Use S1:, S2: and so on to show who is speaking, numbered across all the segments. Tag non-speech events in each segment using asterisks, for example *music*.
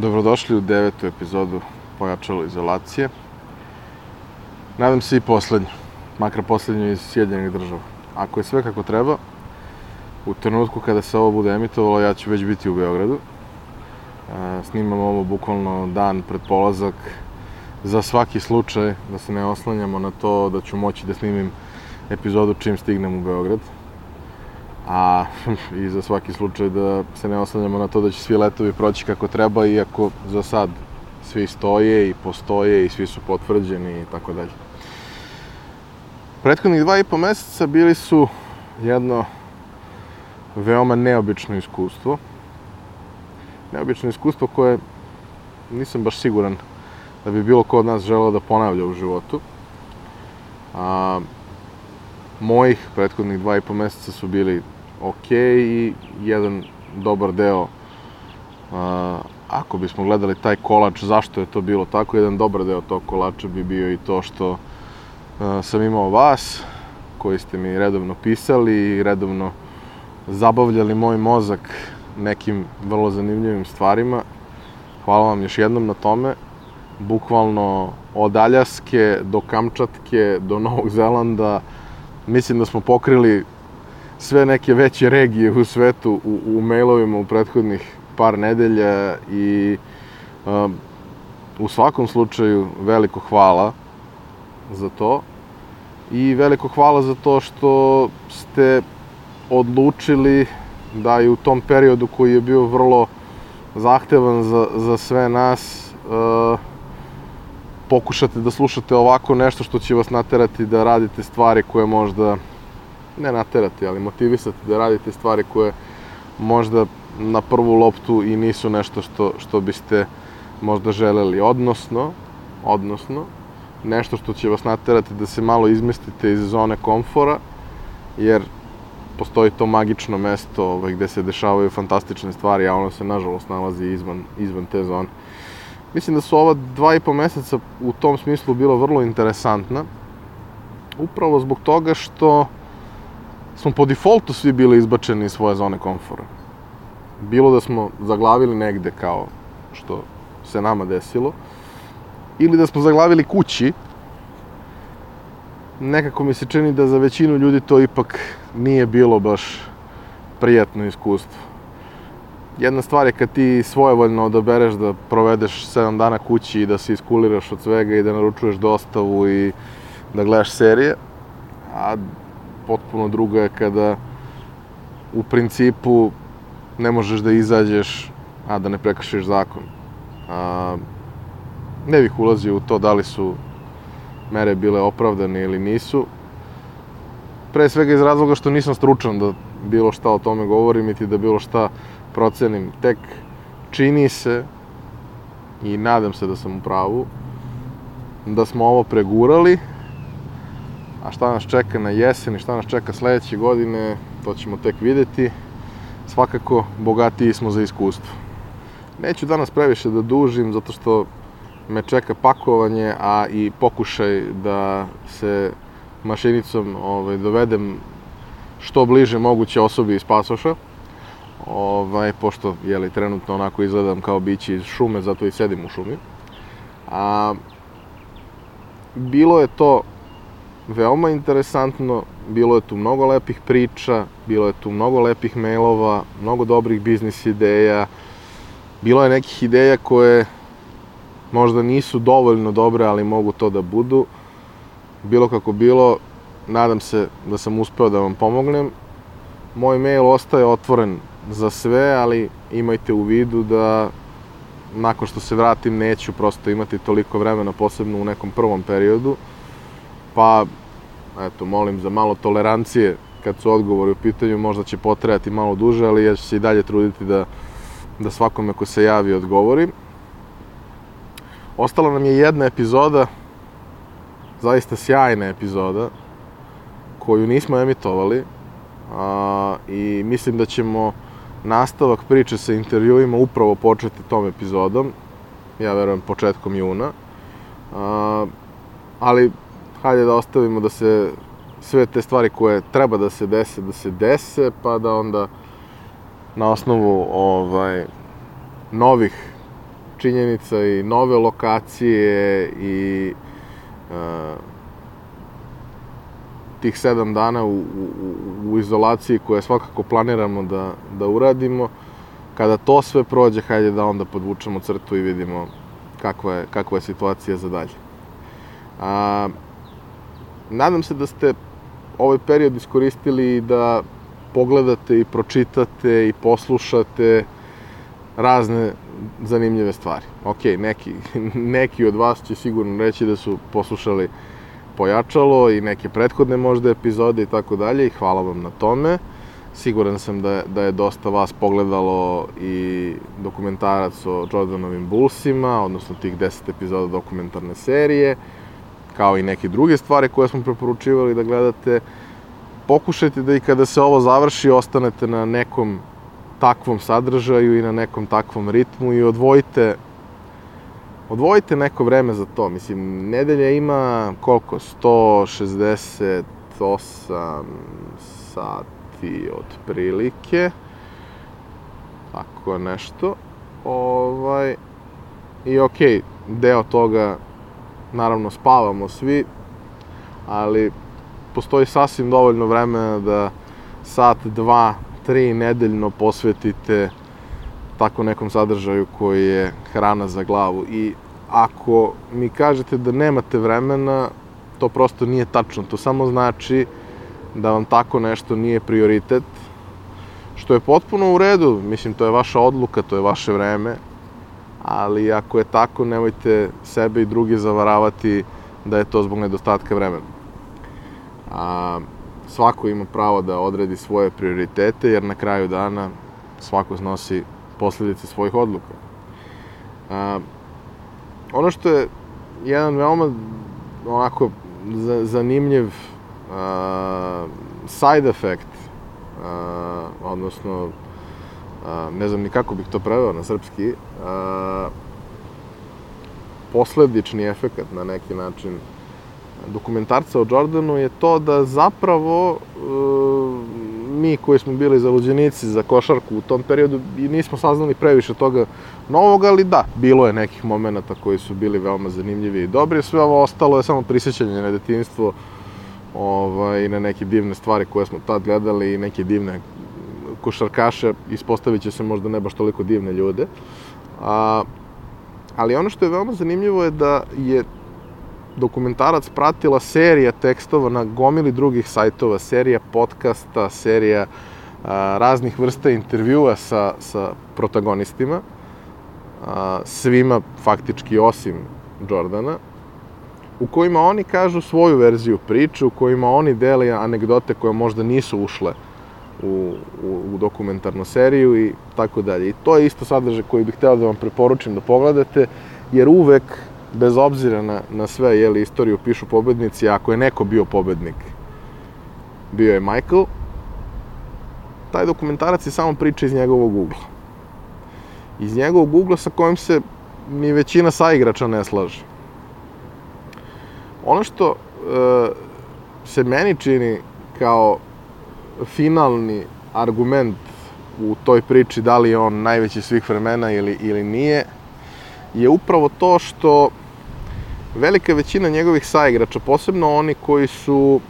S1: Dobrodošli u devetu epizodu Pojačalo izolacije. Nadam se i poslednju, makar poslednju iz Sjedinjenih država. Ako je sve kako treba, u trenutku kada se ovo bude emitovalo, ja ću već biti u Beogradu. E, snimam ovo bukvalno dan pred polazak za svaki slučaj, da se ne oslanjamo na to da ću moći da snimim epizodu čim stignem u Beograd a *laughs* i za svaki slučaj da se ne oslanjamo na to da će svi letovi proći kako treba, iako za sad svi stoje i postoje i svi su potvrđeni i tako dalje. Prethodnih dva i po meseca bili su jedno veoma neobično iskustvo. Neobično iskustvo koje nisam baš siguran da bi bilo ko od nas želeo da ponavlja u životu. A, mojih prethodnih dva i po meseca su bili ok i jedan dobar deo a, ako bismo gledali taj kolač, zašto je to bilo tako, jedan dobar deo tog kolača bi bio i to što a, sam imao vas, koji ste mi redovno pisali i redovno zabavljali moj mozak nekim vrlo zanimljivim stvarima. Hvala vam još jednom na tome. Bukvalno od Aljaske do Kamčatke do Novog Zelanda mislim da smo pokrili sve neke veće regije u svetu u, u mailovima u prethodnih par nedelja i um, u svakom slučaju veliko hvala za to i veliko hvala za to što ste odlučili da i u tom periodu koji je bio vrlo zahtevan za, za sve nas uh, pokušate da slušate ovako nešto što će vas naterati da radite stvari koje možda ne naterati, ali motivisati da radite stvari koje možda na prvu loptu i nisu nešto što, što biste možda želeli. Odnosno, odnosno, nešto što će vas naterati da se malo izmestite iz zone komfora, jer postoji to magično mesto ovaj, gde se dešavaju fantastične stvari, a ono se nažalost nalazi izvan, izvan te zone. Mislim da su ova dva i po meseca u tom smislu bilo vrlo interesantna, upravo zbog toga što smo po defaultu svi bili izbačeni iz svoje zone komfora. Bilo da smo zaglavili negde kao što se nama desilo, ili da smo zaglavili kući, nekako mi se čini da za većinu ljudi to ipak nije bilo baš prijatno iskustvo. Jedna stvar je kad ti svojevoljno odabereš da provedeš 7 dana kući i da se iskuliraš od svega i da naručuješ dostavu i da gledaš serije, a potpuno druga je kada u principu ne možeš da izađeš, a da ne prekršiš zakon. A, ne bih ulazio u to da li su mere bile opravdane ili nisu. Pre svega iz razloga što nisam stručan da bilo šta o tome govorim, iti da bilo šta procenim. Tek čini se, i nadam se da sam u pravu, da smo ovo pregurali, A šta nas čeka na jesen i šta nas čeka sledeće godine, to ćemo tek videti. Svakako, bogatiji smo za iskustvo. Neću danas previše da dužim, zato što me čeka pakovanje, a i pokušaj da se mašinicom ovaj, dovedem što bliže moguće osobi iz pasoša. Ovaj, pošto, jeli, trenutno onako izgledam kao bići iz šume, zato i sedim u šumi. A, bilo je to veoma interesantno, bilo je tu mnogo lepih priča, bilo je tu mnogo lepih mailova, mnogo dobrih biznis ideja, bilo je nekih ideja koje možda nisu dovoljno dobre, ali mogu to da budu. Bilo kako bilo, nadam se da sam uspeo da vam pomognem. Moj mail ostaje otvoren za sve, ali imajte u vidu da nakon što se vratim neću prosto imati toliko vremena, posebno u nekom prvom periodu pa eto, molim za malo tolerancije kad su odgovori u pitanju, možda će potrajati malo duže, ali ja ću se i dalje truditi da, da svakome ko se javi odgovorim. Ostala nam je jedna epizoda, zaista sjajna epizoda, koju nismo emitovali a, i mislim da ćemo nastavak priče sa intervjuima upravo početi tom epizodom, ja verujem početkom juna, a, ali hajde da ostavimo da se sve te stvari koje treba da se dese, da se dese, pa da onda na osnovu ovaj, novih činjenica i nove lokacije i uh, tih sedam dana u, u, u izolaciji koje svakako planiramo da, da uradimo, kada to sve prođe, hajde da onda podvučemo crtu i vidimo kakva je, kakva je situacija za dalje. A, nadam se da ste ovaj period iskoristili da pogledate i pročitate i poslušate razne zanimljive stvari. Ok, neki, *laughs* neki od vas će sigurno reći da su poslušali pojačalo i neke prethodne možda epizode i tako dalje i hvala vam na tome. Siguran sam da da je dosta vas pogledalo i dokumentarac o Jordanovim Bullsima, odnosno tih 10 epizoda dokumentarne serije, kao i neke druge stvari koje smo preporučivali da gledate. Pokušajte da i kada se ovo završi ostanete na nekom takvom sadržaju i na nekom takvom ritmu i odvojite odvojite neko vreme za to. Mislim, nedelja ima koliko? 168 sati otprilike. Tako nešto. Ovaj, I okej, okay, deo toga naravno spavamo svi, ali postoji sasvim dovoljno vremena da sat, dva, tri nedeljno posvetite tako nekom sadržaju koji je hrana za glavu. I ako mi kažete da nemate vremena, to prosto nije tačno. To samo znači da vam tako nešto nije prioritet, što je potpuno u redu. Mislim, to je vaša odluka, to je vaše vreme, ali ako je tako, nemojte sebe i druge zavaravati da je to zbog nedostatka vremena. A, svako ima pravo da odredi svoje prioritete, jer na kraju dana svako snosi posledice svojih odluka. A, ono što je jedan veoma onako zanimljiv a, side effect, a, odnosno a, ne znam ni kako bih to preveo na srpski, a, posledični efekat na neki način dokumentarca o Jordanu je to da zapravo e, mi koji smo bili zaluđenici za košarku u tom periodu i nismo saznali previše toga novog, ali da, bilo je nekih momenta koji su bili veoma zanimljivi i dobri, sve ovo ostalo je samo prisjećanje na detinstvo ovaj, na neke divne stvari koje smo tad gledali i neke divne košarkaše, ispostavit će se možda ne baš toliko divne ljude. A, ali ono što je veoma zanimljivo je da je dokumentarac pratila serija tekstova na gomili drugih sajtova, serija podcasta, serija a, raznih vrsta intervjua sa, sa protagonistima, a, svima faktički osim Jordana, u kojima oni kažu svoju verziju priče, u kojima oni dele anegdote koje možda nisu ušle u, u, u dokumentarnu seriju i tako dalje. I to je isto sadržaj koji bih hteo da vam preporučim da pogledate, jer uvek bez obzira na, na sve, jeli, istoriju pišu pobednici, ako je neko bio pobednik, bio je Michael, taj dokumentarac je samo priča iz njegovog ugla. Iz njegovog ugla sa kojim se ni većina saigrača ne slaže. Ono što e, se meni čini kao finalni argument u toj priči da li je on najveći svih vremena ili, ili nije, je upravo to što velika većina njegovih saigrača, posebno oni koji su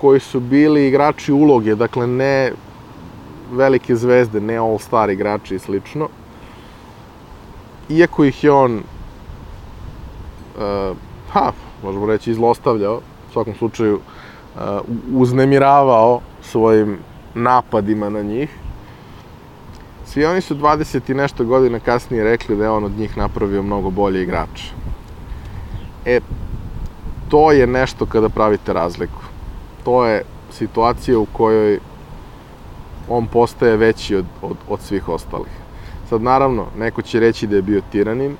S1: koji su bili igrači uloge, dakle ne velike zvezde, ne all-star igrači i slično, iako ih je on uh, ha, možemo reći, izlostavljao, u svakom slučaju uh, uznemiravao svojim napadima na njih, svi oni su 20 i nešto godina kasnije rekli da je on od njih napravio mnogo bolje igrače. E, to je nešto kada pravite razliku. To je situacija u kojoj on postaje veći od, od, od svih ostalih. Sad, naravno, neko će reći da je bio tiranin,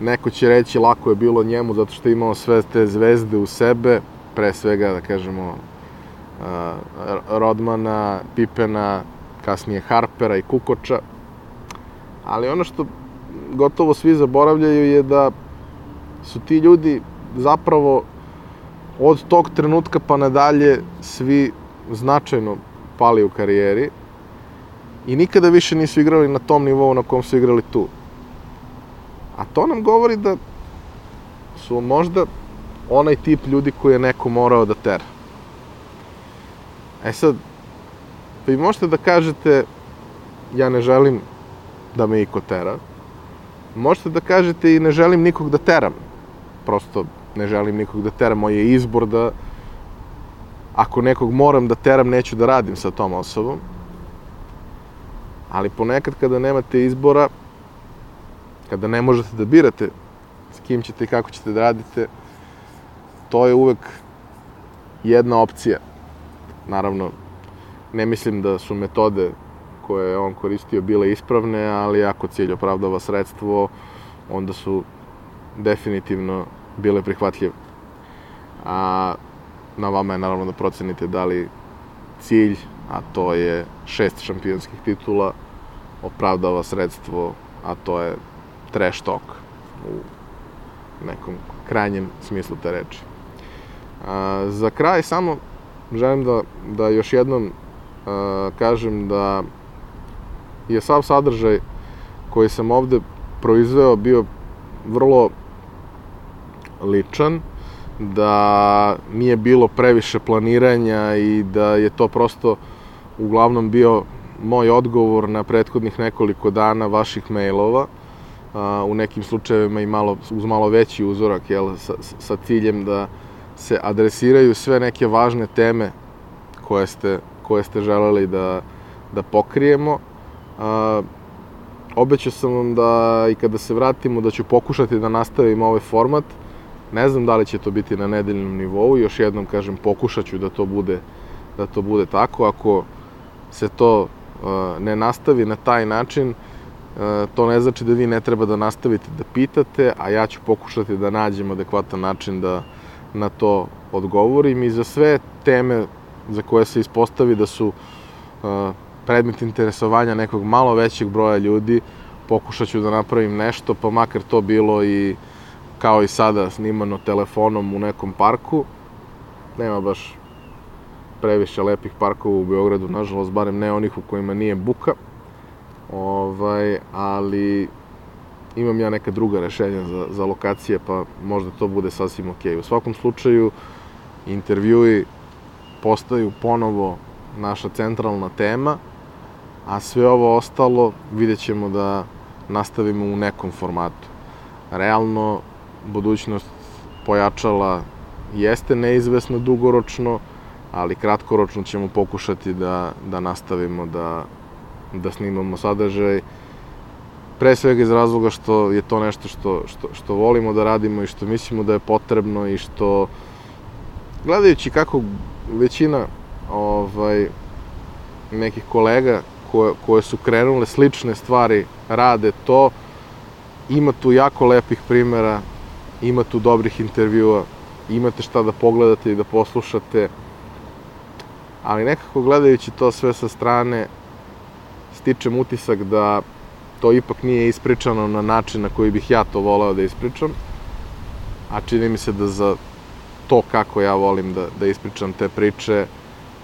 S1: neko će reći lako je bilo njemu zato što je imao sve te zvezde u sebe, pre svega, da kažemo, Rodmana, Pipena, kasnije Harpera i Kukoča. Ali ono što gotovo svi zaboravljaju je da su ti ljudi zapravo od tog trenutka pa nadalje svi značajno pali u karijeri i nikada više nisu igrali na tom nivou na kom su igrali tu. A to nam govori da su možda onaj tip ljudi koji je neko morao da tera. E sad, vi možete da kažete ja ne želim da me iko tera. Možete da kažete i ne želim nikog da teram. Prosto ne želim nikog da teram. Moj je izbor da ako nekog moram da teram, neću da radim sa tom osobom. Ali ponekad kada nemate izbora, kada ne možete da birate s kim ćete i kako ćete da radite, to je uvek jedna opcija. Naravno, ne mislim da su metode koje je on koristio bile ispravne, ali ako cilj opravdava sredstvo, onda su definitivno bile prihvatljive. A na vama je naravno da procenite da li cilj, a to je šest šampionskih titula, opravdava sredstvo, a to je trash talk u nekom krajnjem smislu te reči. A, za kraj samo želim da, da još jednom kažem da je sav sadržaj koji sam ovde proizveo bio vrlo ličan, da nije bilo previše planiranja i da je to prosto uglavnom bio moj odgovor na prethodnih nekoliko dana vaših mailova, u nekim slučajevima i malo, uz malo veći uzorak, jel, sa, sa ciljem da se adresiraju sve neke važne teme koje ste, koje ste želeli da, da pokrijemo. A, obećao sam vam da i kada se vratimo da ću pokušati da nastavim ovaj format. Ne znam da li će to biti na nedeljnom nivou, još jednom kažem pokušat ću da to bude, da to bude tako. Ako se to uh, ne nastavi na taj način, uh, to ne znači da vi ne treba da nastavite da pitate, a ja ću pokušati da nađem adekvatan način da na to odgovorim i za sve teme za koje se ispostavi da su uh, predmet interesovanja nekog malo većeg broja ljudi, pokušat ću da napravim nešto, pa makar to bilo i kao i sada snimano telefonom u nekom parku. Nema baš previše lepih parkova u Beogradu, nažalost, barem ne onih u kojima nije buka. Ovaj, ali imam ja neka druga rešenja za, za lokacije, pa možda to bude sasvim ok. U svakom slučaju, intervjui postaju ponovo naša centralna tema, a sve ovo ostalo vidjet ćemo da nastavimo u nekom formatu. Realno, budućnost pojačala jeste neizvesno dugoročno, ali kratkoročno ćemo pokušati da, da nastavimo da, da snimamo sadržaj. Pre svega iz razloga što je to nešto što, što, što volimo da radimo i što mislimo da je potrebno i što gledajući kako većina ovaj, nekih kolega koje, koje su krenule slične stvari rade to, ima tu jako lepih primera, ima tu dobrih intervjua, imate šta da pogledate i da poslušate, ali nekako gledajući to sve sa strane, stičem utisak da to ipak nije ispričano na način na koji bih ja to voleo da ispričam, a čini mi se da za to kako ja volim da, da ispričam te priče,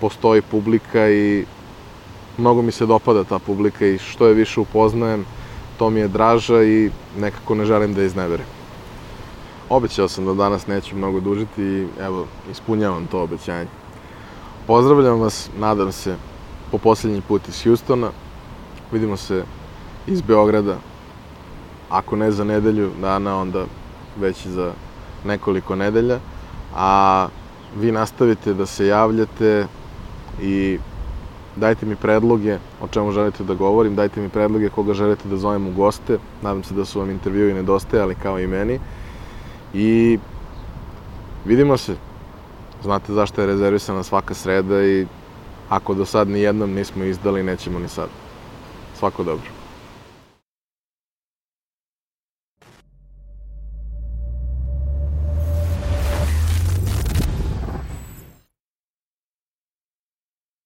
S1: postoji publika i mnogo mi se dopada ta publika i što je više upoznajem, to mi je draža i nekako ne želim da izneverim. Obećao sam da danas neću mnogo dužiti i evo, ispunjavam to obećanje. Pozdravljam vas, nadam se, po poslednji put iz Hjustona. Vidimo se iz Beograda, ako ne za nedelju dana, onda već za nekoliko nedelja. A vi nastavite da se javljate i dajte mi predloge o čemu želite da govorim, dajte mi predloge koga želite da zovem u goste. Nadam se da su vam intervjui nedostajali kao i meni. I vidimo se. Znate zašto je rezervisana svaka sreda i ako do sad ni jednom nismo izdali, nećemo ni sad. Svako dobro.